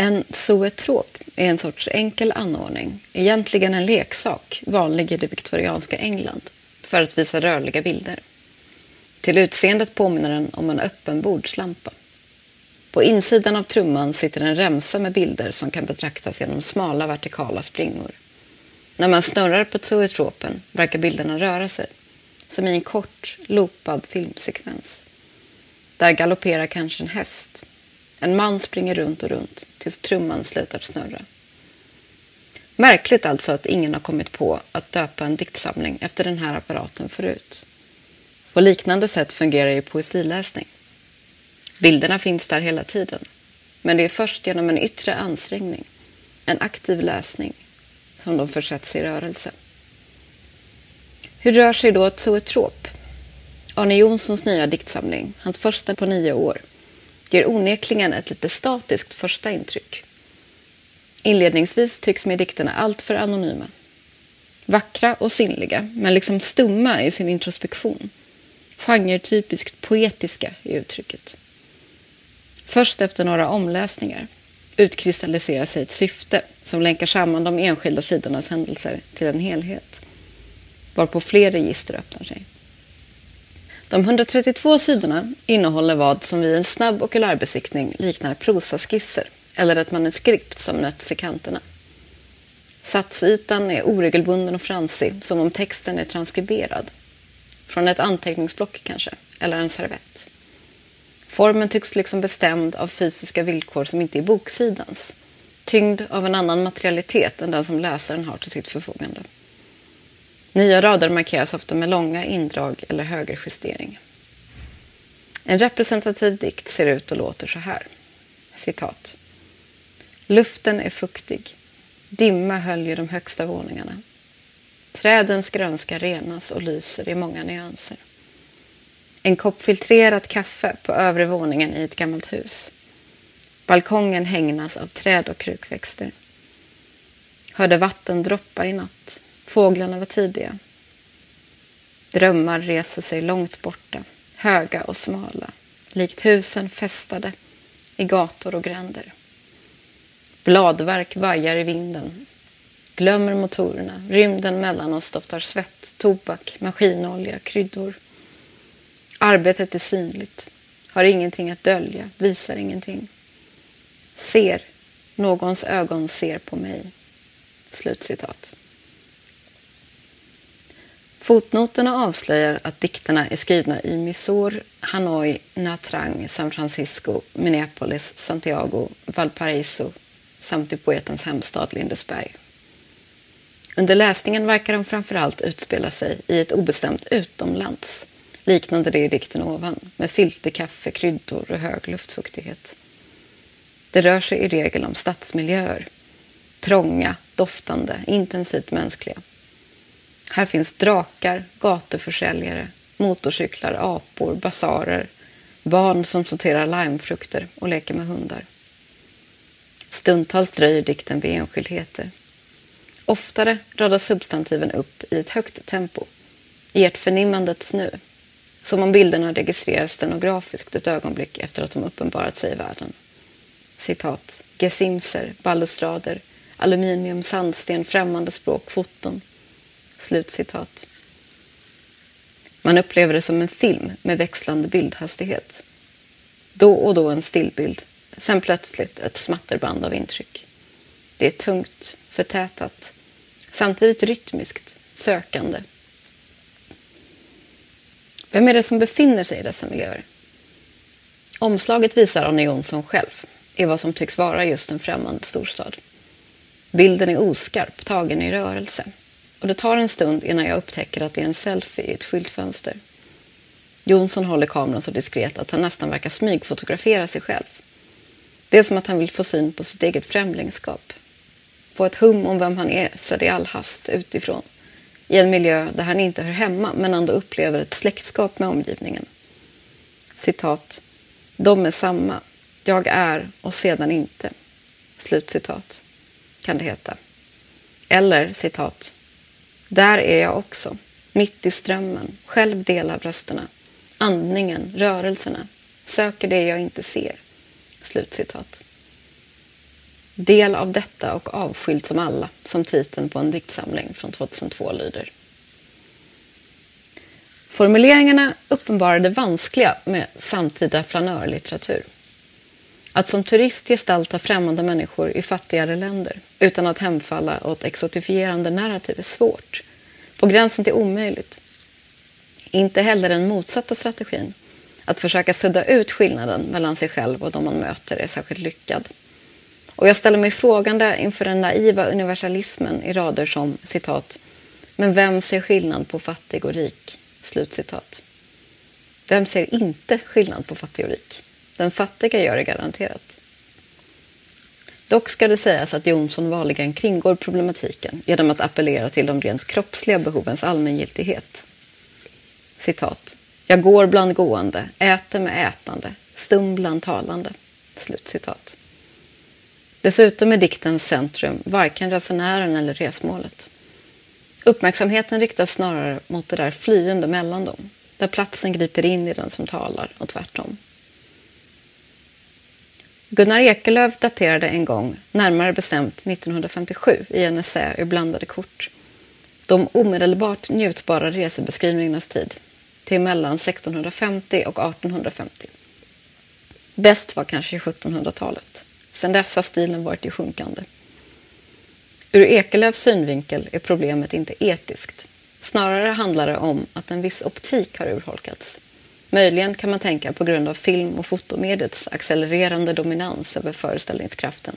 En zoetrop är en sorts enkel anordning, egentligen en leksak, vanlig i det viktorianska England, för att visa rörliga bilder. Till utseendet påminner den om en öppen bordslampa. På insidan av trumman sitter en remsa med bilder som kan betraktas genom smala vertikala springor. När man snurrar på zoetropen verkar bilderna röra sig, som i en kort, loopad filmsekvens. Där galopperar kanske en häst. En man springer runt och runt tills trumman slutar snurra. Märkligt alltså att ingen har kommit på att döpa en diktsamling efter den här apparaten förut. På liknande sätt fungerar ju poesiläsning. Bilderna finns där hela tiden. Men det är först genom en yttre ansträngning, en aktiv läsning, som de försätts i rörelse. Hur rör sig då ett zoetrop? Arne Jonssons nya diktsamling, hans första på nio år, ger onekligen ett lite statiskt första intryck. Inledningsvis tycks mig dikterna alltför anonyma. Vackra och sinnliga, men liksom stumma i sin introspektion. Genretypiskt poetiska i uttrycket. Först efter några omläsningar utkristalliserar sig ett syfte som länkar samman de enskilda sidornas händelser till en helhet, varpå fler register öppnar sig. De 132 sidorna innehåller vad som vid en snabb okulärbesiktning liknar prosaskisser eller ett manuskript som nötts i kanterna. Satsytan är oregelbunden och fransig, som om texten är transkriberad. Från ett anteckningsblock kanske, eller en servett. Formen tycks liksom bestämd av fysiska villkor som inte är boksidans. Tyngd av en annan materialitet än den som läsaren har till sitt förfogande. Nya rader markeras ofta med långa indrag eller högerjustering. En representativ dikt ser ut och låter så här. Citat. Luften är fuktig. Dimma höljer de högsta våningarna. Trädens grönska renas och lyser i många nyanser. En kopp filtrerat kaffe på övre våningen i ett gammalt hus. Balkongen hängnas av träd och krukväxter. Hörde vatten droppa i natt. Fåglarna var tidiga. Drömmar reser sig långt borta, höga och smala, likt husen fästade i gator och gränder. Bladverk vajar i vinden. Glömmer motorerna. Rymden mellan oss doftar svett, tobak, maskinolja, kryddor. Arbetet är synligt, har ingenting att dölja, visar ingenting. Ser, någons ögon ser på mig. Slutcitat. Fotnoterna avslöjar att dikterna är skrivna i Mysore, Hanoi, Nha Trang, San Francisco, Minneapolis, Santiago, Valparaiso samt i poetens hemstad Lindesberg. Under läsningen verkar de framförallt utspela sig i ett obestämt utomlands, liknande det i dikten ovan, med filterkaffe, kryddor och hög luftfuktighet. Det rör sig i regel om stadsmiljöer, trånga, doftande, intensivt mänskliga. Här finns drakar, gatuförsäljare, motorcyklar, apor, basarer, barn som sorterar limefrukter och leker med hundar. Stundtals dröjer dikten vid enskildheter. Oftare radas substantiven upp i ett högt tempo, i ett förnimmandets nu, som om bilderna registreras stenografiskt ett ögonblick efter att de uppenbarat sig i världen. Citat. Gesimser, balustrader, aluminium, sandsten, främmande språk, foton. Slutcitat. Man upplever det som en film med växlande bildhastighet. Då och då en stillbild Sen plötsligt ett smatterband av intryck. Det är tungt, förtätat, samtidigt rytmiskt, sökande. Vem är det som befinner sig i dessa miljöer? Omslaget visar Arne Jonsson själv i vad som tycks vara just en främmande storstad. Bilden är oskarp, tagen i rörelse. Och det tar en stund innan jag upptäcker att det är en selfie i ett skyltfönster. Jonsson håller kameran så diskret att han nästan verkar smygfotografera sig själv. Det är som att han vill få syn på sitt eget främlingskap. Få ett hum om vem han är sedd i all hast utifrån. I en miljö där han inte hör hemma men ändå upplever ett släktskap med omgivningen. Citat. De är samma. Jag är och sedan inte. Slutcitat. Kan det heta. Eller citat. Där är jag också. Mitt i strömmen. Själv del av rösterna. Andningen, rörelserna. Söker det jag inte ser. Slutcitat. Del av detta och avskild som alla, som titeln på en diktsamling från 2002 lyder. Formuleringarna uppenbarade vanskliga med samtida flanörlitteratur. Att som turist gestalta främmande människor i fattigare länder utan att hemfalla åt exotifierande narrativ är svårt, på gränsen till omöjligt. Inte heller den motsatta strategin, att försöka sudda ut skillnaden mellan sig själv och de man möter, är särskilt lyckad. Och jag ställer mig frågande inför den naiva universalismen i rader som citat ”Men vem ser skillnad på fattig och rik?” Slutcitat. Vem ser inte skillnad på fattig och rik? Den fattiga gör det garanterat. Dock ska det sägas att Jonsson vanligen kringgår problematiken genom att appellera till de rent kroppsliga behovens allmängiltighet. Citat. Jag går bland gående, äter med ätande, stum bland talande. Slutcitat. Dessutom är diktens centrum varken resenären eller resmålet. Uppmärksamheten riktas snarare mot det där flyende mellan dem, där platsen griper in i den som talar och tvärtom. Gunnar Ekelöf daterade en gång, närmare bestämt 1957, i en essä ur blandade kort, de omedelbart njutbara resebeskrivningarnas tid till mellan 1650 och 1850. Bäst var kanske 1700-talet. Sedan dess har stilen varit i sjunkande. Ur Ekelöfs synvinkel är problemet inte etiskt. Snarare handlar det om att en viss optik har urholkats. Möjligen kan man tänka på grund av film och fotomediets accelererande dominans över föreställningskraften.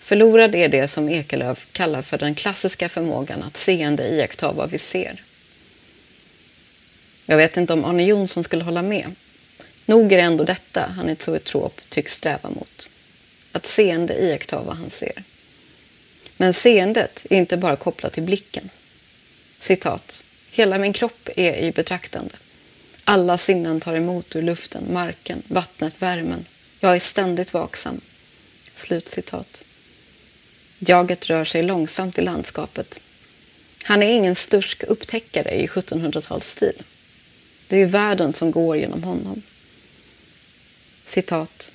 Förlorad är det som Ekelöf kallar för den klassiska förmågan att seende iaktta vad vi ser. Jag vet inte om Arne Jonsson skulle hålla med. Nog är det ändå detta han i Zoetrop tycks sträva mot. Att seende iaktta vad han ser. Men seendet är inte bara kopplat till blicken. Citat. Hela min kropp är i betraktande. Alla sinnen tar emot ur luften, marken, vattnet, värmen. Jag är ständigt vaksam. Slutcitat. Jaget rör sig långsamt i landskapet. Han är ingen stursk upptäckare i 1700-talsstil. Det är världen som går genom honom. Citat.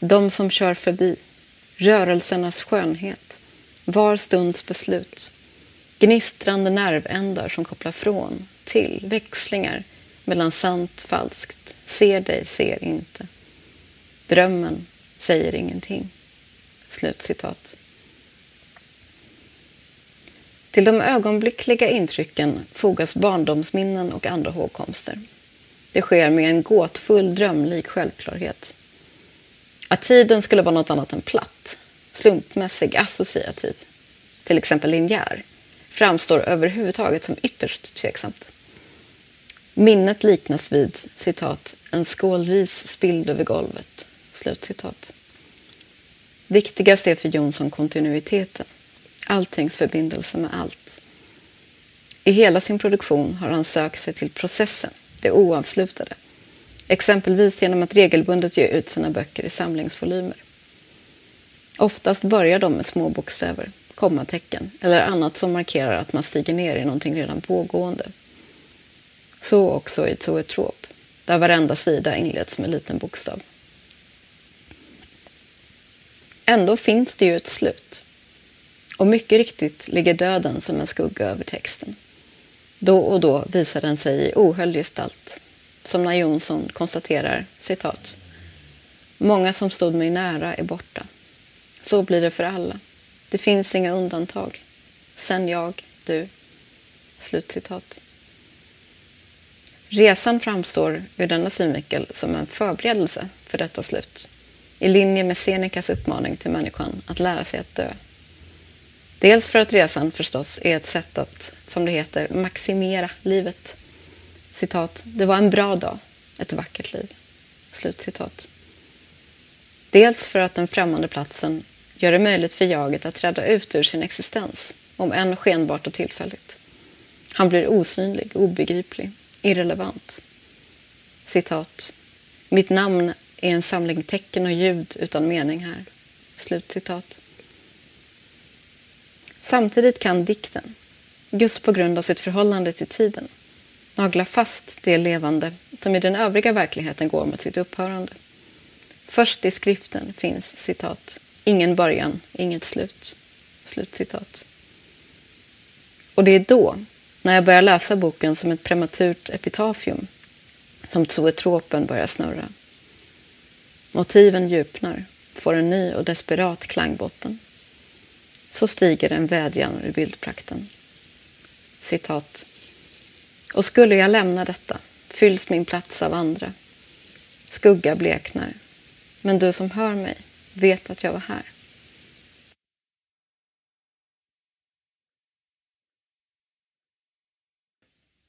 De som kör förbi, rörelsernas skönhet, var stunds beslut, gnistrande nervändar som kopplar från, till, växlingar mellan sant, falskt, ser dig, ser inte. Drömmen säger ingenting. Slutcitat. Till de ögonblickliga intrycken fogas barndomsminnen och andra hågkomster. Det sker med en gåtfull, drömlik självklarhet. Att tiden skulle vara något annat än platt, slumpmässig, associativ, till exempel linjär, framstår överhuvudtaget som ytterst tveksamt. Minnet liknas vid citat, en skål ris spilld över golvet. Slutcitat. Viktigast är för Jonsson kontinuiteten, alltings förbindelse med allt. I hela sin produktion har han sökt sig till processen, det oavslutade. Exempelvis genom att regelbundet ge ut sina böcker i samlingsvolymer. Oftast börjar de med små bokstäver, kommatecken eller annat som markerar att man stiger ner i någonting redan pågående. Så också i Zoetrop, där varenda sida inleds med liten bokstav. Ändå finns det ju ett slut. Och mycket riktigt ligger döden som en skugga över texten. Då och då visar den sig i ohöljd gestalt. Som när Jonsson konstaterar, citat. Många som stod mig nära är borta. Så blir det för alla. Det finns inga undantag. Sen jag, du. Slutcitat. Resan framstår ur denna synvinkel som en förberedelse för detta slut. I linje med Senecas uppmaning till människan att lära sig att dö. Dels för att resan förstås är ett sätt att, som det heter, maximera livet. Citat, det var en bra dag, ett vackert liv. Slutcitat. Dels för att den främmande platsen gör det möjligt för jaget att träda ut ur sin existens, om än skenbart och tillfälligt. Han blir osynlig, obegriplig, irrelevant. Citat. Mitt namn är en samling tecken och ljud utan mening här. Slut citat. Samtidigt kan dikten, just på grund av sitt förhållande till tiden, nagla fast det levande som i den övriga verkligheten går mot sitt upphörande. Först i skriften finns citat Ingen början, inget slut. Slut citat. Och det är då, när jag börjar läsa boken som ett prematurt epitafium, som zoetropen börjar snurra. Motiven djupnar, får en ny och desperat klangbotten. Så stiger en vädjan ur bildprakten. Citat. Och skulle jag lämna detta fylls min plats av andra. Skugga bleknar. Men du som hör mig vet att jag var här.